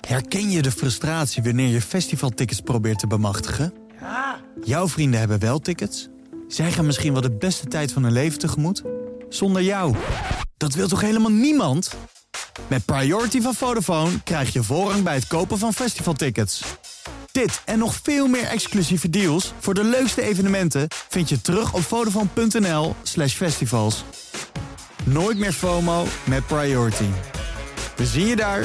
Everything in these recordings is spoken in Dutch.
Herken je de frustratie wanneer je festivaltickets probeert te bemachtigen? Jouw vrienden hebben wel tickets. Zij gaan misschien wel de beste tijd van hun leven tegemoet. Zonder jou. Dat wil toch helemaal niemand? Met Priority van Vodafone krijg je voorrang bij het kopen van festivaltickets. Dit en nog veel meer exclusieve deals voor de leukste evenementen vind je terug op vodafone.nl slash festivals. Nooit meer FOMO met Priority. We zien je daar.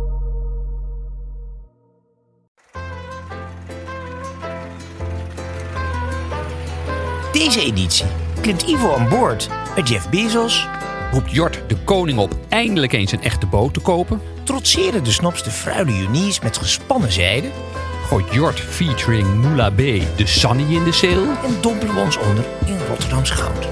Deze editie klimt Ivo aan boord met Jeff Bezos, Roept Jort de koning op eindelijk eens een echte boot te kopen? trotseren de snops de fruile met gespannen zijde Gooit Jort featuring Moula B de Sunny in de sale? en dompelen we ons onder in Rotterdams goud.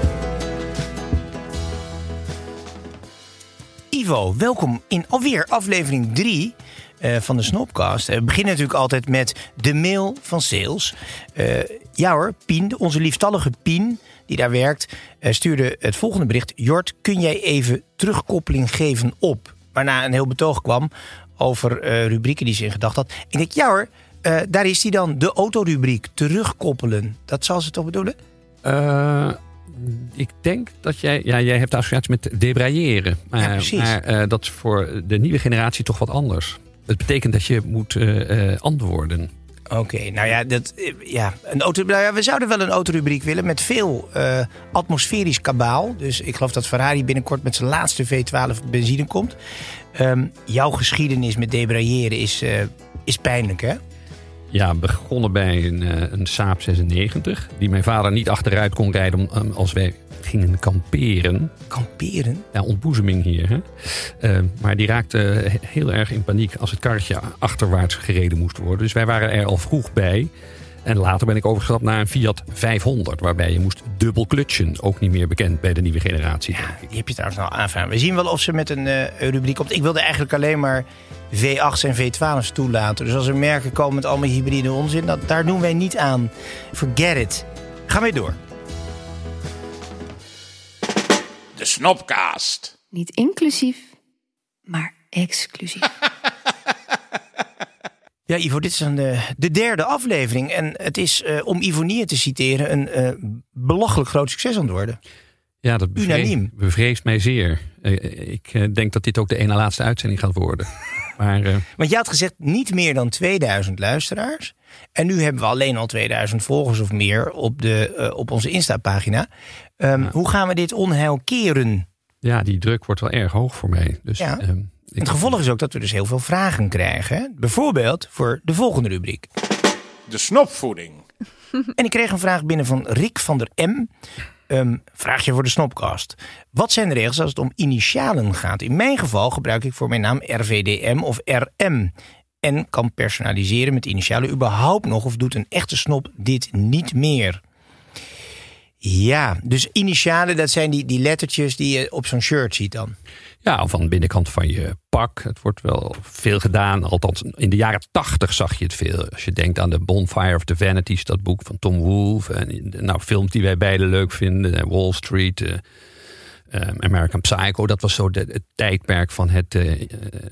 Ivo, welkom in alweer aflevering 3 van de Snopcast. Eh, We beginnen natuurlijk altijd met de mail van sales. Eh ja hoor, Pien, onze lieftallige Pien, die daar werkt, eh, stuurde het volgende bericht. Jort, kun jij even terugkoppeling geven op? Waarna een heel betoog kwam over eh, rubrieken die ze in gedachten had. Ik denk, ja hoor, eh, daar is die dan, de autorubriek, terugkoppelen. Dat zal ze toch bedoelen? Eh, ik denk dat jij... Ja, jij hebt de associatie met debrailleren. Maar, Ja, precies. maar eh, dat is voor de nieuwe generatie toch wat anders. Het betekent dat je moet eh, eh, antwoorden. Oké, nou ja, dat, eh, ja, een auto, nou ja, we zouden wel een autorubriek willen met veel atmosferisch kabaal. Dus ik geloof dat Ferrari binnenkort met zijn laatste V12 benzine komt. Ehm, jouw geschiedenis met debrailleren is, is pijnlijk, hè? Ja, begonnen bij een, eh, een Saab 96. Die mijn vader niet achteruit kon rijden om, als wij gingen kamperen. Kamperen? Ja, ontboezeming hier. Hè? Eh, maar die raakte he- heel erg in paniek als het karretje achterwaarts gereden moest worden. Dus wij waren er al vroeg bij. En later ben ik overgestapt naar een Fiat 500. Waarbij je moest dubbel klutsen. Ook niet meer bekend bij de nieuwe generatie. ik. Die heb je trouwens al aanvragen. We zien wel of ze met een eh, rubriek komt. Ik wilde eigenlijk alleen maar V8's en V12's toelaten. Dus als er merken komen met allemaal hybride onzin, dat, daar doen wij niet aan. Forget it. Gaan wij door. De Snopcast. Niet inclusief, maar exclusief. Ja, Ivo, dit is een, eh, de derde aflevering. En het is, eh, om Ivonie te citeren, een eh, belachelijk groot succes aan het worden. Ja, dat bevrees- Unaniem. bevreest mij zeer. Ik denk dat dit ook de ene laatste uitzending gaat worden. Maar Want je had gezegd niet meer dan 2000 luisteraars. En nu hebben we alleen al 2000 volgers of meer op, de, op onze Insta-pagina. Ehm, Hoe gaan we dit onheil keren? ja, die druk wordt wel erg hoog voor mij. Dus, Ja. ehm, Het gevolg is ook dat we dus heel veel vragen krijgen. Hè? Bijvoorbeeld voor de volgende rubriek. De Snopvoeding. En ik kreeg een vraag binnen van Rick van der M. Ehm, vraagje voor de Snopcast. Wat zijn de regels als het om initialen gaat? In mijn geval gebruik ik voor mijn naam RVDM of RM. En kan personaliseren met initialen überhaupt nog... of doet een echte snop dit niet meer? Ja, dus initialen, dat zijn die, die lettertjes die je op zo'n shirt ziet dan. Ja, of aan de binnenkant van je pak. Het wordt wel veel gedaan. Althans, in de jaren tachtig zag je het veel. Als je denkt aan de Bonfire of the Vanities, dat boek van Tom Wolfe. En nou, films die wij beiden leuk vinden. Wall Street, eh, American Psycho. Dat was zo de- het tijdperk van het eh, eh,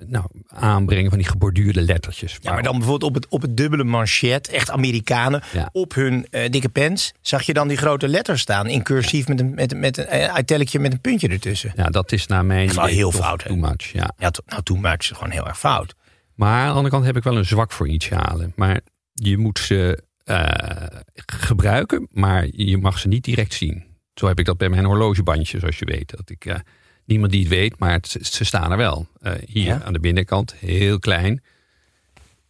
nou, aanbrengen van die geborduurde lettertjes. Ja, maar dan bijvoorbeeld op het, op het dubbele manchet, echt Amerikanen, Ja. op hun eh, dikke pens, zag je dan die grote letters staan in cursief met een, met, met een met een puntje ertussen. Ja, dat is naar mijn is wel heel fout? Too much, ja. Ja, to- nou toen maakte ze gewoon heel erg fout. Maar aan de andere kant heb ik wel een zwak voor initialen. Maar je moet ze eh, gebruiken, maar je mag ze niet direct zien. Zo heb ik dat bij mijn horlogebandje, zoals je weet. Dat ik, eh, niemand die het weet, maar het- ze staan er wel. Eh, hier Ja? aan de binnenkant, heel klein.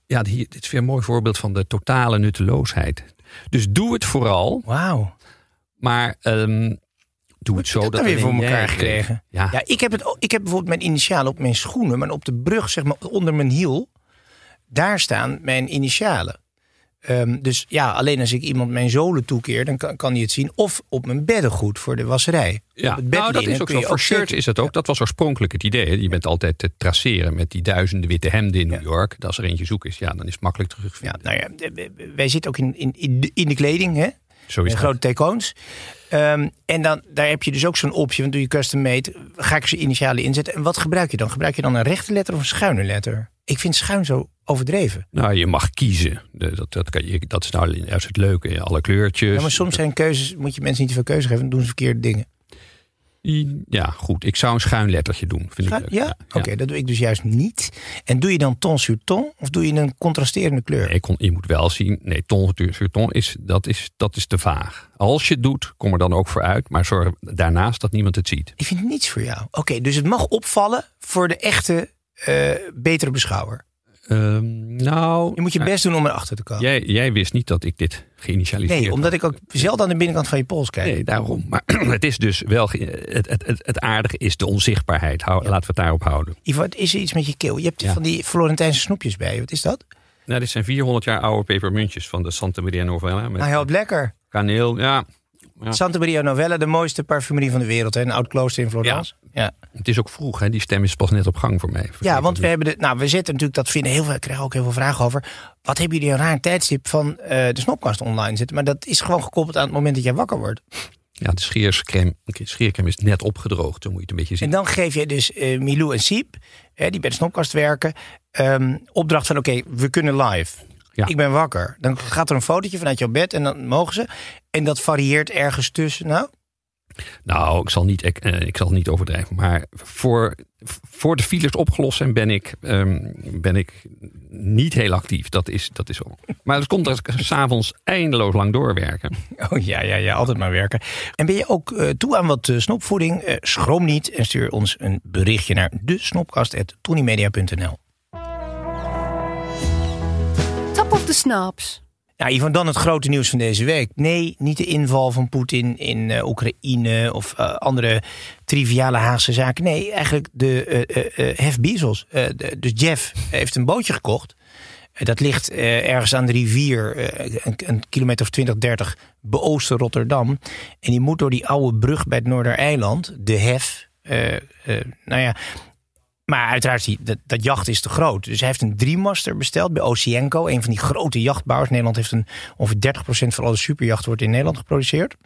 Ja, hier, dit is weer een mooi voorbeeld van de totale nutteloosheid. Dus doe het vooral, Wauw. maar ehm, doe het zo dat dat dan weer voor elkaar gekregen. Ja, Ja, ik heb, het, ik heb bijvoorbeeld mijn initialen op mijn schoenen, maar op de brug, zeg maar onder mijn hiel, daar staan mijn initialen. Ehm, dus ja, alleen als ik iemand mijn zolen toekeer, dan kan, kan hij het zien. Of op mijn beddengoed voor de wasserij. Ja, het nou, dat is ook zo. Voor shirts is dat ook. Dat was oorspronkelijk het idee. hè. Je bent altijd te traceren met die duizenden witte hemden in New York. Als er eentje zoek is, ja, dan is het makkelijk terug. Ja, nou ja, wij zitten ook in, in, in de kleding, hè? Zo is grote tekoons. Ehm, en dan, daar heb je dus ook zo'n optie, want doe je custom made, ga ik ze initialen inzetten. En wat gebruik je dan? Gebruik je dan een rechte letter of een schuine letter? Ik vind schuin zo overdreven. Nou, je mag kiezen. Dat, dat, kan je, dat is nou juist het leuke. Alle kleurtjes. Ja, maar soms zijn keuzes, moet je mensen niet te veel keuze geven, dan doen ze verkeerde dingen. Ja, goed. Ik zou een schuin lettertje doen. Vind Schuin- ik leuk. ja? Oké, dat doe ik dus juist niet. En doe je dan ton sur ton of doe je een contrasterende kleur? Nee, kon, je moet wel zien. Nee, ton sur ton is, dat is, dat is te vaag. Als je het doet, kom er dan ook voor uit. Maar zorg daarnaast dat niemand het ziet. Ik vind niets voor jou. Oké, dus het mag opvallen voor de echte eh, betere beschouwer. Ehm, nou, Je moet je best doen om erachter te komen. jij, jij wist niet dat ik dit geïnitialiseerd Nee, had. omdat ik ook zelden aan de binnenkant van je pols kijk. Nee, daarom. Maar het is dus wel. Het, het, het, het aardige is de onzichtbaarheid. Hou, Laten we het daarop houden. Ivo, is er iets met je keel? Je hebt Ja. van die Florentijnse snoepjes bij je. Wat is dat? Nou, dit zijn 400 jaar oude pepermuntjes van de Santa Maria Novella. Met Nou, helpt lekker. kaneel. Ja, Ja. Santa Maria Novella, de mooiste parfumerie van de wereld. Hè? Een oud klooster in Florence. Ja, het is ook vroeg. Hè? Die stem is pas net op gang voor mij. ja. want we hebben de, nou, we zitten natuurlijk, dat vinden heel veel, ik krijg ook heel veel vragen over. Wat hebben jullie een raar tijdstip van eh, de snopkast online zitten? Maar dat is gewoon gekoppeld aan het moment dat jij wakker wordt. Ja, de scheerscreme, de scheercreme is net opgedroogd. Zo moet je het een beetje zien. En dan geef je dus eh, Milou en Siep, hè, die bij de snopkast werken, ehm, opdracht van oké, we kunnen live. Ja. Ik ben wakker. Dan gaat er een fotootje vanuit jouw bed en dan mogen ze. En dat varieert ergens tussen. Nou, Nou, ik zal niet, ik, eh, ik zal niet overdrijven. Maar voor, voor de files opgelost zijn, ben ik, ehm, ben ik niet heel actief. Dat is, dat is zo. Maar het komt dat ik s'avonds eindeloos lang doorwerken. Oh ja, ja, ja, altijd maar werken. En ben je ook eh, toe aan wat eh, snopvoeding? Eh, schroom niet en stuur ons een berichtje naar de snopkast.tonymedia.nl. The Snaps. Ja, Ivan, dan het grote nieuws van deze week. Nee, niet de inval van Poetin in eh, Oekraïne of eh, andere triviale Haagse zaken. Nee, eigenlijk de eh, Hef Bezos. De- dus Jeff heeft een bootje gekocht. Dat ligt ergens aan de rivier, een, een kilometer of 20, 30 beoosten Rotterdam. En die moet door die oude brug bij het Noordereiland, de Hef. nou ja, maar uiteraard, die, dat, dat jacht is te groot. Dus hij heeft een driemaster besteld bij Oceanco. Een van die grote jachtbouwers. Nederland heeft een, ongeveer 30% van alle superjachten wordt in Nederland geproduceerd.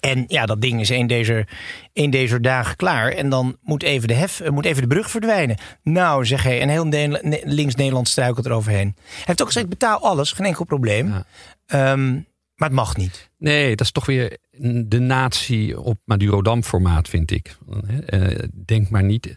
En ja, dat ding is één deze, één deze dagen klaar. En dan moet even de hef, eh, moet even de brug verdwijnen. Nou, zeg hij. En heel Ne- links Nederland struikelt eroverheen. Hij heeft ook gezegd, betaal alles. Geen enkel probleem. Ja. Ehm, maar het mag niet. Nee, dat is toch weer de natie op Madurodam-formaat, vind ik. Eh, Denk maar niet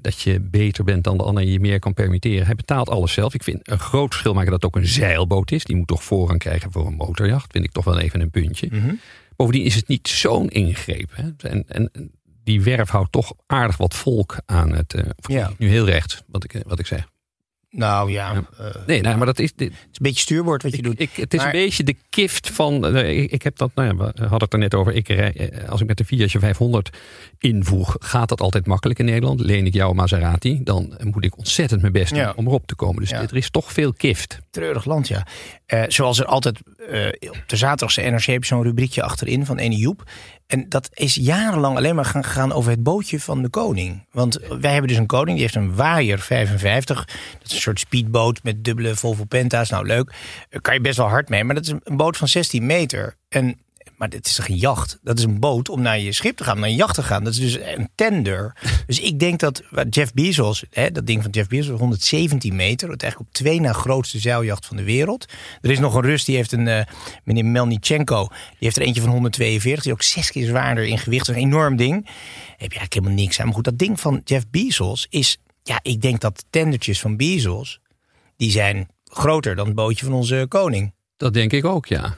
dat je beter bent dan de ander en je meer kan permitteren. Hij betaalt alles zelf. Ik vind een groot verschil maken dat het ook een zeilboot is. Die moet toch voorrang krijgen voor een motorjacht. Vind ik toch wel even een puntje. Mhm. Bovendien is het niet zo'n ingreep. Hè? En, en die werf houdt toch aardig wat volk aan het. eh, Ja. Nu heel recht, wat ik, wat ik zeg. Nou ja, eh, het Nee, nou, maar dat is. Dit, is een beetje stuurboord wat je ik, doet. ik, het is Maar- een beetje de kift van. eh, ik, ik heb dat, nou ja, we hadden het er net over. Ik, rij- eh, als ik met de Fiat 500 invoeg, gaat dat altijd makkelijk in Nederland. Leen ik jouw Maserati, dan moet ik ontzettend mijn best doen Ja. om erop te komen. Dus Ja. er is toch veel kift. Treurig land, ja. Eh, zoals er altijd eh, op de zaterdagse NRC heb zo'n rubriekje achterin van Ene Joep. En dat is jarenlang alleen maar gaan, gegaan over het bootje van de koning. Want wij hebben dus een koning, die heeft een Waaier 55. Dat is een soort speedboot met dubbele Volvo Penta's. Nou, leuk. Daar kan je best wel hard mee. Maar dat is een boot van 16 meter. En maar dit is toch een jacht? Dat is een boot om naar je schip te gaan, om naar je jacht te gaan. Dat is dus een tender. Dus ik denk dat Jeff Bezos, hè, dat ding van Jeff Bezos, 117 meter. Het eigenlijk op twee na grootste zeiljacht van de wereld. Er is nog een Rus, die heeft een, eh, meneer Melnichenko, die heeft er eentje van 142. Die is ook zes keer zwaarder in gewicht. Dat is een enorm ding. Daar heb je eigenlijk helemaal niks aan. Maar goed, dat ding van Jeff Bezos is, ja, ik denk dat de tendertjes van Bezos, die zijn groter dan het bootje van onze koning. Dat denk ik ook, ja.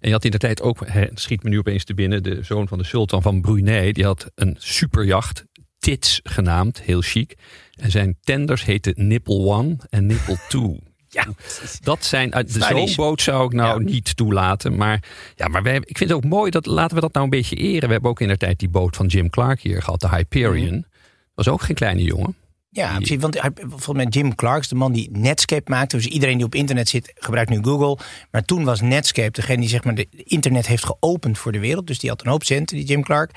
En je had in de tijd ook, het schiet me nu opeens te binnen, de zoon van de sultan van Brunei, die had een superjacht, Tits genaamd, heel chic. En zijn tenders heten Nipple One en Nipple Two. Ja, Dat zijn, uit de Stylish. zo'n boot zou ik nou Ja. niet toelaten. Maar, ja, maar wij, ik vind het ook mooi, dat, laten we dat nou een beetje eren. We hebben ook in de tijd die boot van Jim Clark hier gehad, de Hyperion. Was ook geen kleine jongen. Ja, precies. Want volgens mij Jim Clarks, de man die Netscape maakte. Dus iedereen die op internet zit, gebruikt nu Google. Maar toen was Netscape degene die zeg maar de internet heeft geopend voor de wereld. Dus die had een hoop centen, die Jim Clark.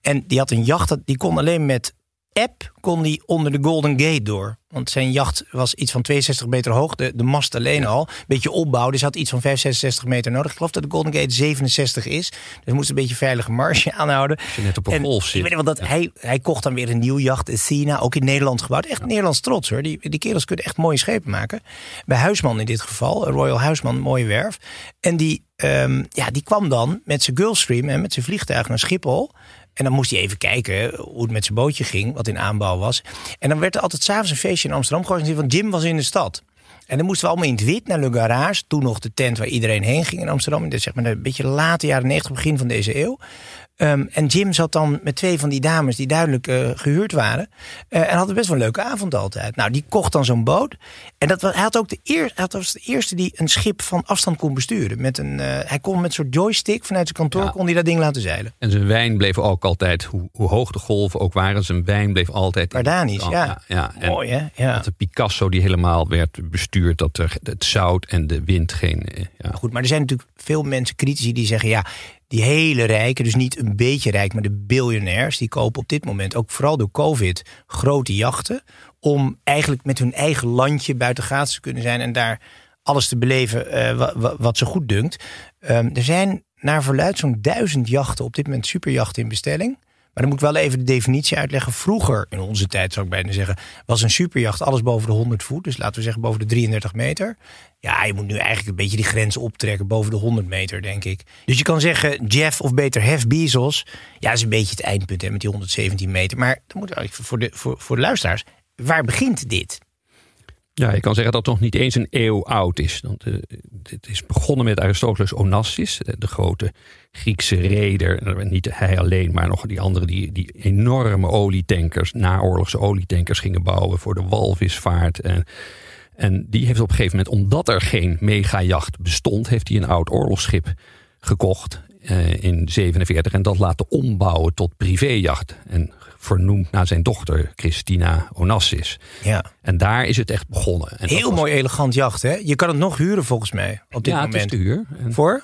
En die had een jacht, die kon alleen met app kon die onder de Golden Gate door. Want zijn jacht was iets van 62 meter hoog. De, de mast alleen al. Beetje opbouw. Dus hij had iets van 65 meter nodig. Ik geloof dat de Golden Gate 67 is. Dus hij moest een beetje veilige marge aanhouden. Als je net op een En golf Ik zit. weet nog wel dat hij, hij kocht dan weer een nieuw jacht, Athena, ook in Nederland gebouwd. Echt Nederlands trots hoor. Die, die kerels kunnen echt mooie schepen maken. Bij Huisman in dit geval, Royal Huisman, een mooie werf. En die, ehm, ja, die kwam dan met zijn Gulfstream en met zijn vliegtuig naar Schiphol. En dan moest hij even kijken hoe het met zijn bootje ging, wat in aanbouw was. En dan werd er altijd s'avonds een feestje in Amsterdam georganiseerd, want Jim was in de stad. En dan moesten we allemaal in het wit naar Le Garage. Toen nog de tent waar iedereen heen ging in Amsterdam. Is zeg maar een beetje late jaren 90, begin van deze eeuw. Ehm, en Jim zat dan met twee van die dames die duidelijk eh, gehuurd waren. Eh, en had best wel een leuke avond altijd. Nou, die kocht dan zo'n boot. En dat was, hij had ook de, eer, hij had- was de eerste die een schip van afstand kon besturen. Met een, eh, hij kon met een soort joystick vanuit zijn kantoor Ja. kon hij dat ding laten zeilen. En zijn wijn bleef ook altijd, hoe, hoe hoog de golven ook waren, zijn wijn bleef altijd... Cardanisch, ja. ja, ja. En Mooi hè? Ja. Dat de Picasso die helemaal werd bestuurd, dat er het zout en de wind geen... Ja. Goed, maar er zijn natuurlijk veel mensen, critici, die zeggen... ja, die hele rijken, dus niet een beetje rijk... maar de biljonairs, die kopen op dit moment... ook vooral door covid, grote jachten... om eigenlijk met hun eigen landje buiten gaats te kunnen zijn... en daar alles te beleven eh, wa- wa- wat ze goed dunkt. Ehm, er zijn naar verluid zo'n duizend jachten... op dit moment superjachten in bestelling... Maar dan moet ik wel even de definitie uitleggen. Vroeger, in onze tijd zou ik bijna zeggen, was een superjacht alles boven de 100 voet. Dus laten we zeggen boven de 33 meter. Ja, je moet nu eigenlijk een beetje die grens optrekken boven de 100 meter, denk ik. Dus je kan zeggen, Jeff of beter Hef Bezos. Ja, is een beetje het eindpunt hè, met die 117 meter. Maar dan moet eigenlijk voor de, voor, voor de luisteraars, waar begint dit? Ja, je kan zeggen dat het nog niet eens een eeuw oud is. Want, eh, het is begonnen met Aristoteles Onassis, de grote Griekse reder. Niet hij alleen, maar nog die anderen die, die enorme olietankers, naoorlogse olietankers gingen bouwen voor de walvisvaart. En, en die heeft op een gegeven moment, omdat er geen megajacht bestond, heeft hij een oud oorlogsschip gekocht eh, in 47 en dat laten ombouwen tot privéjacht. En vernoemd naar zijn dochter Christina Onassis. Ja, En daar is het echt begonnen. En heel was- mooi elegant jacht, hè? Je kan het nog huren volgens mij op dit ja, moment. het is duur. En Voor?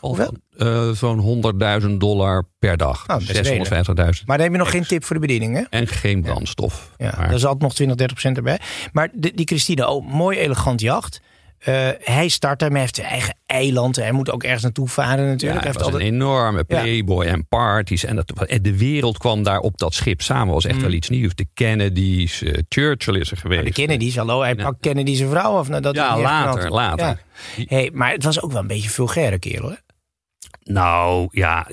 eh, Zo'n 100.000 dollar per dag. Best 650.000. Maar dan heb je nog geen tip voor de bediening, hè? En geen brandstof. Ja, Maar- daar zat nog 20, 30 procent erbij. Maar de- die Christine, oh, mooi elegant jacht. Eh, hij start daarmee, heeft zijn eigen eiland. Hij moet ook ergens naartoe varen ja, natuurlijk. het hij was heeft een enorme playboy en parties. En, dat, en de wereld kwam daar op dat schip samen. was echt wel iets nieuws. De Kennedys, eh, Churchill is er geweest. Mm. de Kennedy's, hallo, hij pakt Kennedy zijn vrouw af. Nadat Ja, later, later. Ja. Hey, maar het was ook wel een beetje vulgaire kerel, hè? Nou, ja,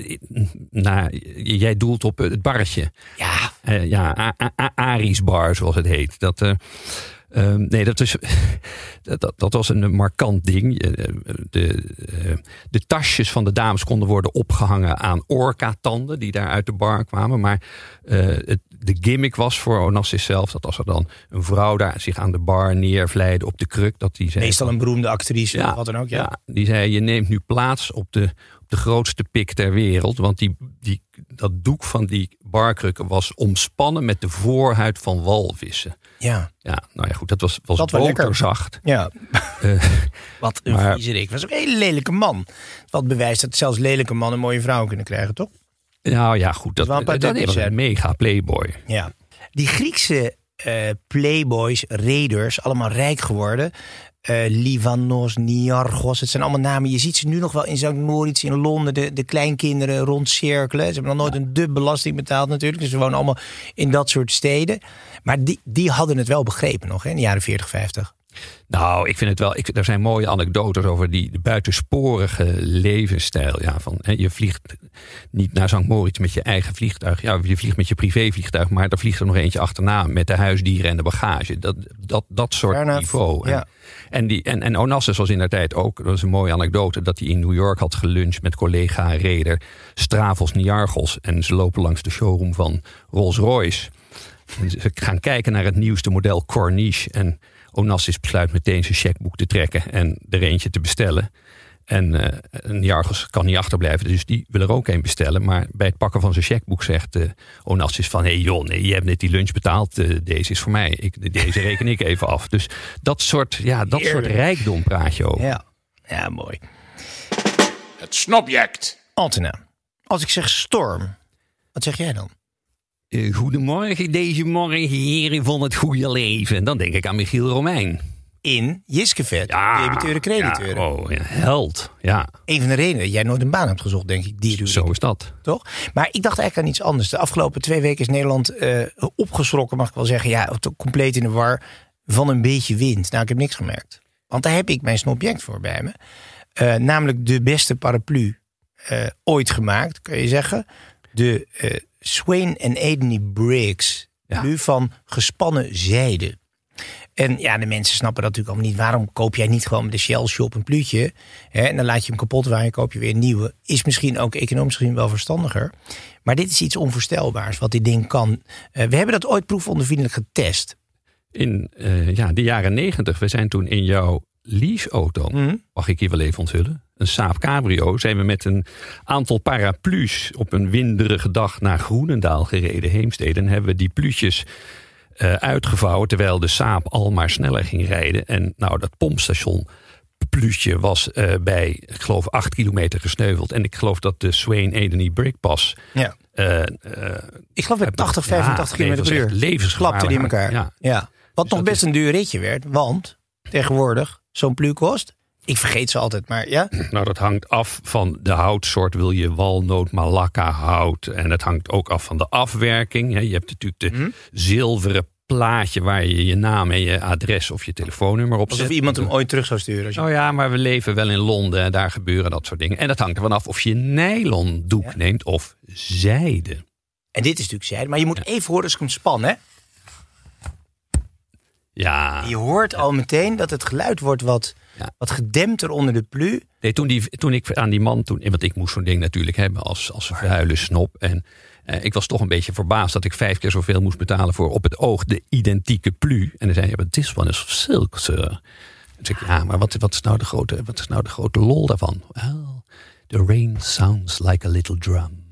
nou, jij doelt op het barretje. Ja, Eh, ja, Aries Bar, zoals het heet. Dat, eh, ehm, nee, dat, is, dat, dat, was een markant ding. Eh, De, eh, de tasjes van de dames konden worden opgehangen aan orka-tanden die daar uit de bar kwamen. Maar eh, het, de gimmick was voor Onassis zelf dat als er dan een vrouw daar zich aan de bar neervleide op de kruk, dat die zei. meestal een beroemde actrice of wat dan ook. Ja. Ja, die zei: Je neemt nu plaats op de, op de grootste pik ter wereld. Want die, die, dat doek van die barkrukken was omspannen met de voorhuid van walvissen. Ja. Ja, nou ja, goed, dat was, was Dat boterzacht. Ja. Eh, Wat een Maar- viezerik. Was ook een hele lelijke man. Wat bewijst dat zelfs lelijke mannen mooie vrouwen kunnen krijgen, toch? nou ja, goed, dat, dat, dat hè? een mega playboy. Ja. Die Griekse eh, playboys, raiders, allemaal rijk geworden. Eh Livanos, Niarchos, het zijn allemaal namen. Je ziet ze nu nog wel in St. Moritz, in Londen, de, de kleinkinderen rondcirkelen. Ze hebben nog nooit een dub belasting betaald natuurlijk. Dus ze wonen allemaal in dat soort steden. Maar die, die hadden het wel begrepen nog, hè, in de jaren 40, 50. Nou, ik vind het wel. Ik, er zijn mooie anekdotes over die buitensporige levensstijl. Ja, van, hè, je vliegt niet naar St. Moritz met je eigen vliegtuig. Ja, je vliegt met je privévliegtuig, maar er vliegt er nog eentje achterna met de huisdieren en de bagage. Dat, dat, dat soort niveau. Ja. En, die, en, en Onassis was in der tijd ook, dat is een mooie anekdote, dat hij in New York had geluncht met collega-reder Stravos Niarchos. En ze lopen langs de showroom van Rolls-Royce. En ze gaan kijken naar het nieuwste model Corniche. En Onassis besluit meteen zijn checkboek te trekken en er eentje te bestellen. En eh een Jargos kan niet achterblijven, dus die wil er ook een bestellen. Maar bij het pakken van zijn checkboek zegt eh Onassis van... hé hey joh, nee, je hebt net die lunch betaald, eh, deze is voor mij. Ik, deze reken ik even af. Dus dat soort, ja, dat soort rijkdom praat je over. Ja, ja mooi. Het snobject. Altena, als ik zeg storm, wat zeg jij dan? Eh, goedemorgen deze morgen, heren van het goede leven. Dan denk ik aan Michiel Romein. In Jiskevet, debiteuren, crediteuren. Ja, oh, ja, held. Ja, Een van de redenen dat jij nooit een baan hebt gezocht, denk ik. Die zo is dat. toch? Maar ik dacht eigenlijk aan iets anders. De afgelopen twee weken is Nederland eh, opgeschrokken, mag ik wel zeggen. Ja, compleet in de war van een beetje wind. Nou, ik heb niks gemerkt. Want daar heb ik mijn snobject voor bij me. Eh, namelijk de beste paraplu ooit gemaakt, kun je zeggen. De Swain en Edney Briggs. Ja. Nu van gespannen zijde. En ja, de mensen snappen dat natuurlijk allemaal niet. Waarom koop jij niet gewoon met de Shell Shop een pluutje? Hè, en dan laat je hem kapot waaien, koop je weer een nieuwe. Is misschien ook economisch gezien wel verstandiger. Maar dit is iets onvoorstelbaars wat dit ding kan. Eh, we hebben dat ooit proefondervindelijk getest. In eh, ja, de jaren negentig, we zijn toen in jouw leaseauto, Mhm. mag ik hier wel even onthullen, een Saab Cabrio, zijn we met een aantal paraplu's op een winderige dag naar Groenendaal gereden, Heemstede. En hebben we die pluutjes eh, uitgevouwen, terwijl de Saab al maar sneller ging rijden. En nou, dat pompstation pluutje was eh, bij, ik geloof, acht kilometer gesneuveld. En ik geloof dat de Swain Edeny Brick Pass Ja. eh, Ik geloof met 80, 85 Ja, km per uur. echt levensgevaarlijk. Klapte die in elkaar. Ja. Ja. Wat nog dat best een duur ritje werd. Want tegenwoordig, zo'n plu kost. Ik vergeet ze altijd, maar ja. Nou, dat hangt af van de houtsoort. Wil je walnoot, malacca hout. En het hangt ook af van de afwerking. Je hebt natuurlijk de Mhm. zilveren plaatje waar je je naam en je adres of je telefoonnummer op Alsof zet. iemand hem ooit terug zou sturen. Als je... Oh ja, maar we leven wel in Londen en daar gebeuren dat soort dingen. En dat hangt ervan af of je nylon doek Ja. neemt of zijde. En dit is natuurlijk zijde. Maar je moet even horen als ik hem span, hè. Ja, Je hoort al meteen dat het geluid wordt wat, Ja. wat gedempter onder de plu. Nee, toen, die, toen ik aan die man, toen, want ik moest zo'n ding natuurlijk hebben als, als vuile snop. En eh, ik was toch een beetje verbaasd dat ik vijf keer zoveel moest betalen voor op het oog de identieke plu. En dan zei hij, this one is of silk, sir. Toen zei ik, ja, maar wat, wat, is nou de grote, wat is nou de grote lol daarvan? Well, the rain sounds like a little drum.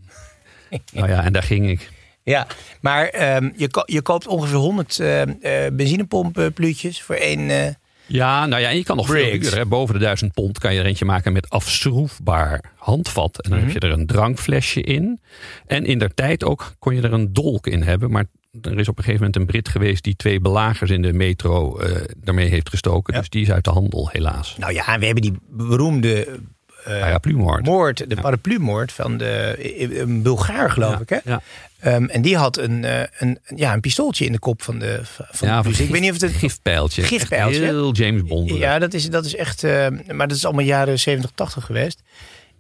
nou ja, en daar ging ik. Ja, maar ehm, je, ko- je koopt ongeveer 100 eh eh benzinepompluutjes voor één... eh, Ja, nou ja, en je kan nog veel duurder. Hè. Boven de duizend pond kan je er eentje maken met afschroefbaar handvat. En dan heb je er een drankflesje in. En in der tijd ook kon je er een dolk in hebben. Maar er is op een gegeven moment een Brit geweest die twee belagers in de metro eh daarmee heeft gestoken. Ja. Dus die is uit de handel, helaas. nou ja, we hebben die beroemde eh, Paraplumoord. moord, de paraplumoord van de, een Bulgaar geloof Ja, ik. Hè? Ehm, en die had een, eh, een, ja, een pistooltje in de kop van de, van Ja, de Ik weet niet of het... een- Gifpijltje. Gifpijltje? Heel James Bond. Ja, dat is, dat is echt... eh, maar dat is allemaal jaren 70, 80 geweest.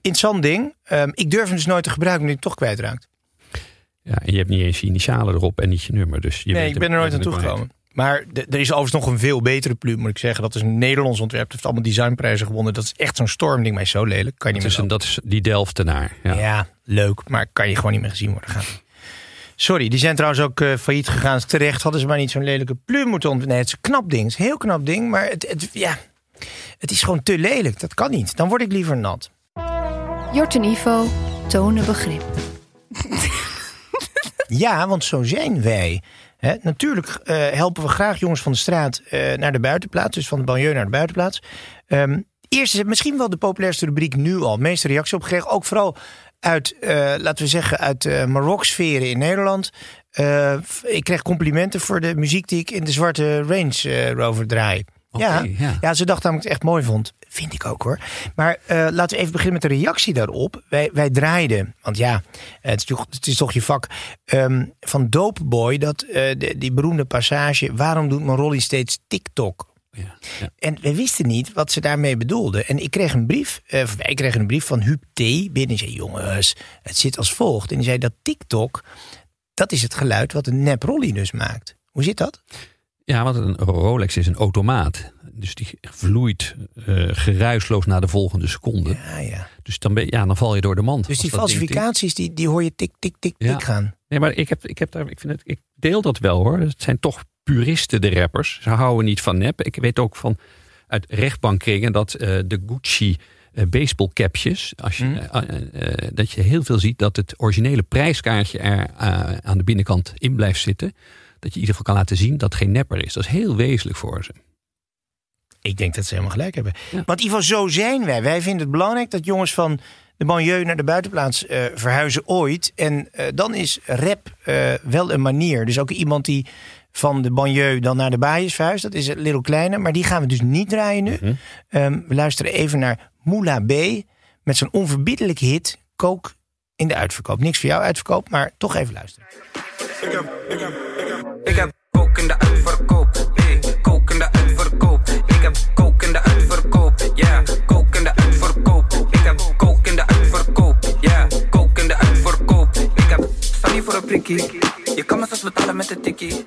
Interessant ding. Ehm, ik durf hem dus nooit te gebruiken omdat hij toch kwijtraakt. Ja, en je hebt niet eens je initialen erop en niet je nummer. Dus je nee, ik ben er nooit aan toegekomen. Maar de- er is overigens nog een veel betere pluim, moet ik zeggen. Dat is een Nederlands ontwerp. Het heeft allemaal designprijzen gewonnen. Dat is echt zo'n stormding. Maar is zo lelijk. Kan je Dat niet is, meer een, dat is die Delftenaar. Ja. Ja. leuk. Maar kan je gewoon niet meer gezien worden. Gaat niet. Sorry, die zijn trouwens ook eh, failliet gegaan. Terecht hadden ze maar niet zo'n lelijke pluim moeten ontwikkelen. Nee, het is een knap ding. Het is een heel knap ding. Maar het, het, ja, het is gewoon te lelijk. Dat kan niet. Dan word ik liever nat. Jort en Ivo tonen begrip. Ja, want zo zijn wij. Natuurlijk eh, helpen we graag jongens van de straat eh, naar de buitenplaats. Dus van de banlieue naar de buitenplaats. Ehm, eerst is het misschien wel de populairste rubriek nu al. Meeste reacties op gekregen. Ook vooral uit, eh, laten we zeggen, uit uh, Marok-sferen in Nederland. Eh, ik kreeg complimenten voor de muziek die ik in de zwarte Range eh, Rover draai. Ja. ja. ja, ze dacht namelijk ik het echt mooi vond. Vind ik ook hoor. Maar eh, laten we even beginnen met de reactie daarop. Wij, wij draaiden, want ja, het is toch, het is toch je vak. ehm, van Dope Boy, dat, eh, de- die beroemde passage. Waarom doet mijn Rolly steeds TikTok? Ja, ja. En we wisten niet wat ze daarmee bedoelde. En ik kreeg een brief, eh, of wij kregen een brief van Huub T. binnen. Zei, jongens, het zit als volgt. En die zei dat TikTok, dat is het geluid wat een nep Rolly dus maakt. Hoe zit dat? Ja, want een Rolex is een automaat. Dus die vloeit eh, geruisloos naar de volgende seconde. Ja, ja. Dus dan, ben, ja, dan val je door de mand. Dus die falsificaties, die, die hoor je tik, tik, tik, tik gaan. Nee, maar ik heb, ik heb daar, ik vind het, ik deel dat wel hoor. Het zijn toch puristen, de rappers. Ze houden niet van nep. Ik weet ook van uit rechtbankkringen dat eh, de Gucci eh, baseballcapjes, als je, eh, eh, dat je heel veel ziet dat het originele prijskaartje er aan de binnenkant in blijft zitten. Dat je in ieder geval kan laten zien dat het geen nepper is. Dat is heel wezenlijk voor ze. Ik denk dat ze helemaal gelijk hebben. Ja. Want in ieder geval, zo zijn wij. Wij vinden het belangrijk dat jongens van de banlieue naar de buitenplaats verhuizen ooit. En dan is rap wel een manier. Dus ook iemand die van de banlieue dan naar de baai is verhuisd. Dat is een little kleiner. Maar die gaan we dus niet draaien nu. Ehm, we luisteren even naar Moula B. Met zijn onverbiddelijke hit Kook in de uitverkoop. Niks voor jou uitverkoop, maar toch even luisteren. Ik heb kook in de uitverkoop. Hey, kook in de uitverkoop. Ik heb kook in de uitverkoop. Yeah, kook in de uitverkoop. Ik heb kook in de uitverkoop. Yeah, kook in de uitverkoop. Ik heb Sunny voor een prikkie. Je kan me zelfs betalen met een tikkie.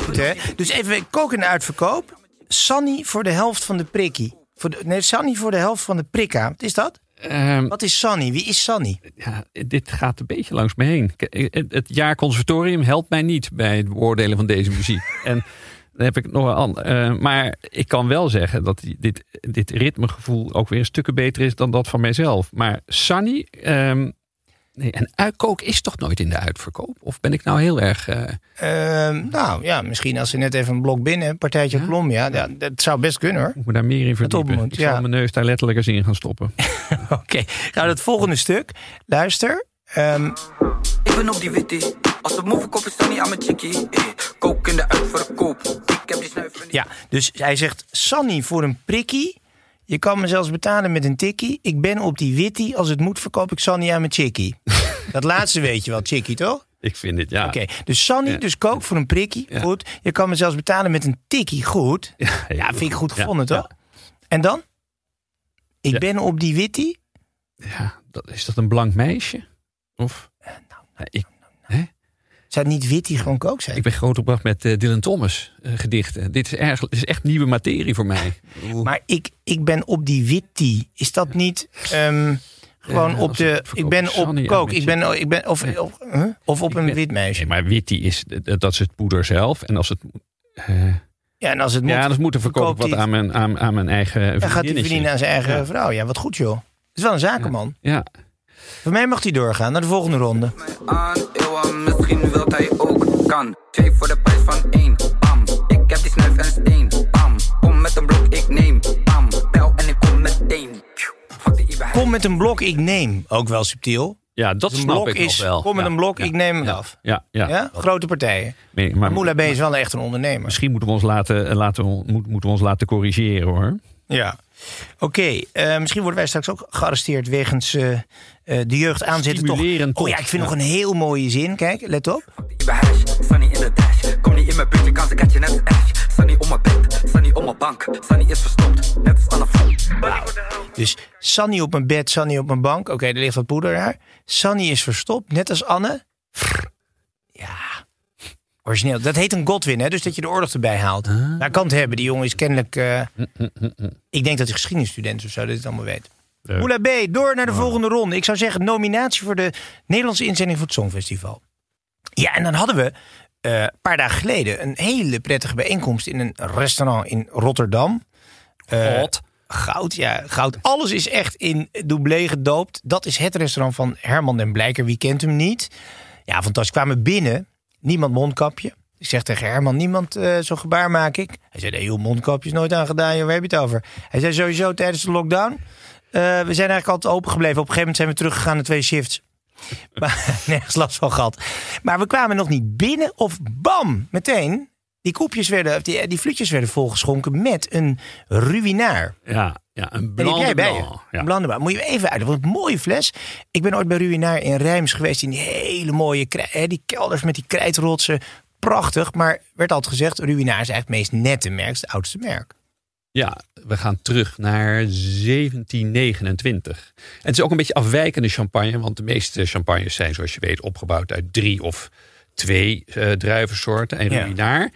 Goed, hè? Dus even kook in de uitverkoop. Sunny voor de helft van de prikkie. Voor de, nee, Sunny voor de helft van de prikka. Wat is dat? Ehm, Wat is Sunny? Wie is Sunny? ja, dit gaat een beetje langs me heen. K- Het, het jaar conservatorium helpt mij niet bij het beoordelen van deze muziek. en dan heb ik nog een ander. maar ik kan wel zeggen dat dit, dit ritmegevoel ook weer een stukken beter is dan dat van mijzelf. Maar Sunny. ehm, nee, en uitkook is toch nooit in de uitverkoop? Of ben ik nou heel erg. eh, Ehm, nou ja, misschien als ze net even een blok binnen, een partijtje Ja? klom. Ja, ja, dat zou best kunnen hoor. moet me daar meer in verdiepen? moet, ik zal mijn neus daar letterlijk eens in gaan stoppen. Oké, we het volgende stuk. Luister. Ehm, Ik ben op die witty. Als het move is Sunny aan mijn chickie. Hey, kook in de uitverkoop. Ik heb die snuif ja, dus hij zegt Sunny voor een prikkie. Je kan me zelfs betalen met een tikkie. Ik ben op die witty. Als het moet verkoop ik Sunny aan mijn chickie. dat laatste weet je wel, chickie toch? Ik vind dit, ja. Oké, dus Sunny, Ja. dus kook voor een prikkie. Ja. Goed. Je kan me zelfs betalen met een tikkie. Goed. Ja, Ja, vind ik goed gevonden, toch? En dan? Ik ben op die witty. Ja, dat, is dat een blank meisje? Of? Ja, ik, Zou het niet witty gewoon kook zijn? ik ben grootgebracht met eh, Dylan Thomas eh, gedichten. Dit is, erg, dit is echt nieuwe materie voor mij. Maar ik, ik ben op die witty. Is dat niet ehm, gewoon Ja, op de... Ik ben op kook. Ik ben, ik ben, of, of, huh? of op een wit meisje. Nee, maar witty is, dat is het poeder zelf. En als het... eh, Ja, en als het moet, ja, dus moeten verkoop verkoopt wat aan mijn, aan, aan mijn eigen dan gaat vriendinnetje. verdienen aan zijn eigen Ja. vrouw. Ja, wat goed joh. Het is wel een zakenman. Ja, Voor mij mag hij doorgaan naar de volgende ronde. aan. Misschien wilt hij ook. Kan. Twee voor de prijs van één. Bam. Ik heb die snuif en steen. Bam. Kom met een blok, ik neem. Bam. Bel en ik kom meteen. Kom met een blok, ik neem. Ook wel subtiel. ja dat Dus een snap blok ik is, nog wel. kom met Ja, een blok, ja, ik neem hem ja, af. Ja, ja. Ja? Grote partijen. Nee, maar, Moula B is wel echt een ondernemer. Misschien moeten we ons laten, laten, moeten we ons laten corrigeren hoor. Ja. Oké, eh, misschien worden wij straks ook gearresteerd wegens eh, eh, de jeugd aanzetten. Toch. Oh ja, ik vind ja. nog een heel mooie zin. Kijk, let op. Ibe hash. Sunny in de dash. Kom niet in mijn buurt, kan ze catchen net als Ash. Sunny op mijn bed. Sunny op mijn bank. Sunny is verstopt. Net als Anne Frank. Dus Sunny op mijn bed, Sunny op mijn bank. Oké, er ligt wat poeder daar. Sunny is verstopt, net als Anne. Ja, origineel. Dat heet een Godwin, hè? dus dat je de oorlog erbij haalt. Nou, kan het hebben. Die jongen is kennelijk... eh, ik denk dat hij geschiedenisstudent is of zo, het allemaal weet. Moula B, door naar de volgende ronde. Ik zou zeggen, nominatie voor de Nederlandse inzending voor het Songfestival. Ja, en dan hadden we eh, een paar dagen geleden een hele prettige bijeenkomst in een restaurant in Rotterdam. God. Goud, ja, goud. Alles is echt in doublé gedoopt. Dat is het restaurant van Herman den Blijker. Wie kent hem niet? Ja, fantastisch. Kwamen binnen, niemand mondkapje. Ik zeg tegen Herman, niemand eh, zo'n gebaar maak ik. Hij zei, nee joh, mondkapje is nooit aangedaan. Joh, waar heb je het over? Hij zei sowieso tijdens de lockdown. eh, we zijn eigenlijk altijd open gebleven. Op een gegeven moment zijn we teruggegaan naar twee shifts. Maar nergens last van gehad. Maar we kwamen nog niet binnen of bam, meteen. Die koepjes werden, die, die fluitjes werden volgeschonken met een ruïnaar. Ja, ja een En die blanc heb jij de bij je. blanc. Ja. Een blande baan. Moet je even uit. Wat een mooie fles. Ik ben ooit bij Ruïnaar in Rijms geweest. In die hele mooie die kelders met die krijtrotsen. Prachtig. Maar werd altijd gezegd, Ruïnaar is eigenlijk het meest nette merk. Het oudste merk. Ja, we gaan terug naar 1729. En het is ook een beetje afwijkende champagne, want de meeste champagnes zijn, zoals je weet, opgebouwd uit drie of twee eh druivensoorten. En Ja.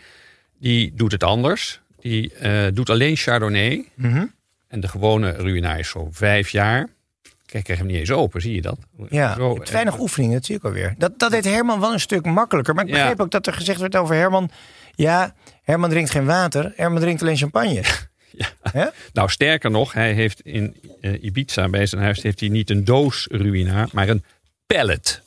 Die doet het anders. Die eh, doet alleen Chardonnay. Mhm. En de gewone Ruïnaar is zo vijf jaar. Kijk, ik krijg hem niet eens open, zie je dat? Ja, Zo, je hebt weinig oefeningen, dat zie ik alweer. Dat, dat deed Herman wel een stuk makkelijker. Maar ik Ja. begreep ook dat er gezegd werd over Herman... Ja, Herman drinkt geen water, Herman drinkt alleen champagne. Ja. Nou, sterker nog, hij heeft in eh, Ibiza bij zijn huis heeft hij niet een doos ruïna, maar een pallet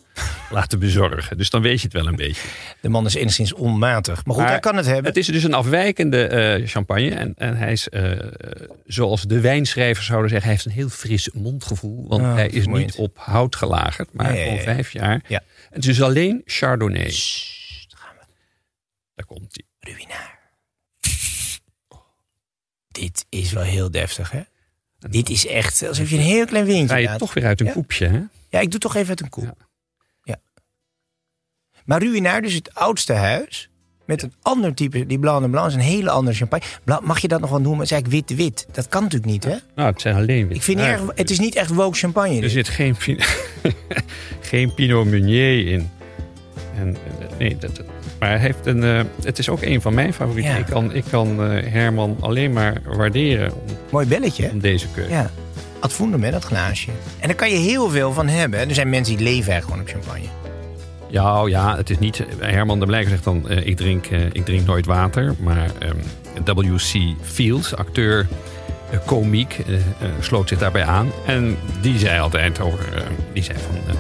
laten bezorgen. Dus dan weet je het wel een beetje. De man is enigszins onmatig. Maar goed, Maar hij kan het hebben. Het is dus een afwijkende eh, champagne. En, en hij is, eh, zoals de wijnschrijvers zouden zeggen, hij heeft een heel fris mondgevoel. Want Ah, hij is vermoeiend. niet op hout gelagerd, maar ja. vijf jaar. Ja. Het is alleen Chardonnay. Sst, gaan we. Daar komt hij. Ruïnaar. Dit is wel heel deftig, hè? Dit is echt alsof je een heel klein windje Ga je toch weer uit een Ja. koepje, hè? Ja, ik doe toch even uit een koep. Ja. Maar Ruïnaar, dus het oudste huis... met een ander type, die Blanc de Blanc is een hele andere champagne. Blanc, mag je dat nog wel noemen? Het is eigenlijk wit-wit. Dat kan natuurlijk niet, hè? Nou, het zijn alleen wit. Ik vind niet erg, het is niet echt woke champagne. Er dit. zit geen, geen Pinot Meunier in. En, eh, nee, dat, maar hij heeft een, eh, het is ook een van mijn favorieten. Ja. Ik kan, ik kan eh, Herman alleen maar waarderen om, Mooi belletje, om deze keuze. Ja. Ad fundum, hè, dat glaasje. En daar kan je heel veel van hebben. hè. Er zijn mensen die leven gewoon op champagne. Ja, oh ja, het is niet. Herman de Blijker zegt dan: eh, ik, drink, eh, ik drink nooit water. Maar ehm, W.C. Fields, acteur, eh, komiek, sloot zich daarbij aan. En die zei altijd over: eh, die zei van.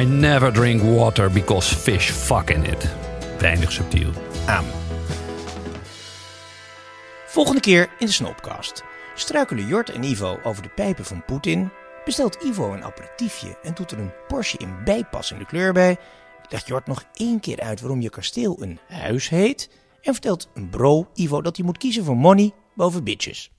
I never drink water because fish fuck in it. Weinig subtiel. Amen. Volgende keer in de Snopcast. Struikelen Jort en Ivo over de pijpen van Poetin. Bestelt Ivo een aperitiefje en doet er een Porsche in bijpassende kleur bij. Legt Jort nog één keer uit waarom je kasteel een huis heet. En vertelt een bro Ivo dat hij moet kiezen voor money boven bitches.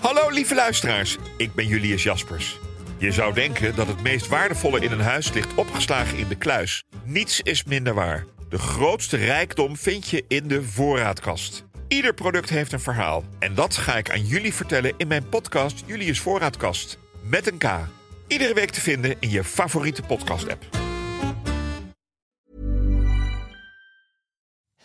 Hallo lieve luisteraars, ik ben Julius Jaspers. Je zou denken dat het meest waardevolle in een huis ligt opgeslagen in de kluis. Niets is minder waar. De grootste rijkdom vind je in de voorraadkast. Ieder product heeft een verhaal. En dat ga ik aan jullie vertellen in mijn podcast Julius Voorraadkast. Met een K. Iedere week te vinden in je favoriete podcast-app.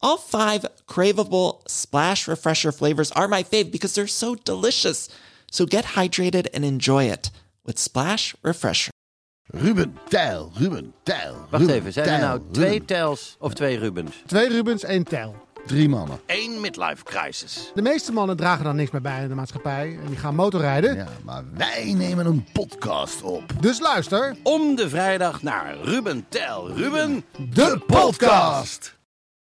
All five craveable splash refresher flavors are my fave because they're so delicious. So get hydrated and enjoy it with Splash Refresher. Ruben, Tijl, Ruben, Tijl. Wacht Ruben, even, zijn er nou twee. Tels of twee Rubens? Twee Rubens, één Tel. Drie mannen. Eén midlife crisis. De meeste mannen dragen dan niks meer bij in de maatschappij. En die gaan motorrijden. Ja, maar wij nemen een podcast op. Dus luister. Om de vrijdag naar Ruben Tel. Ruben, De podcast!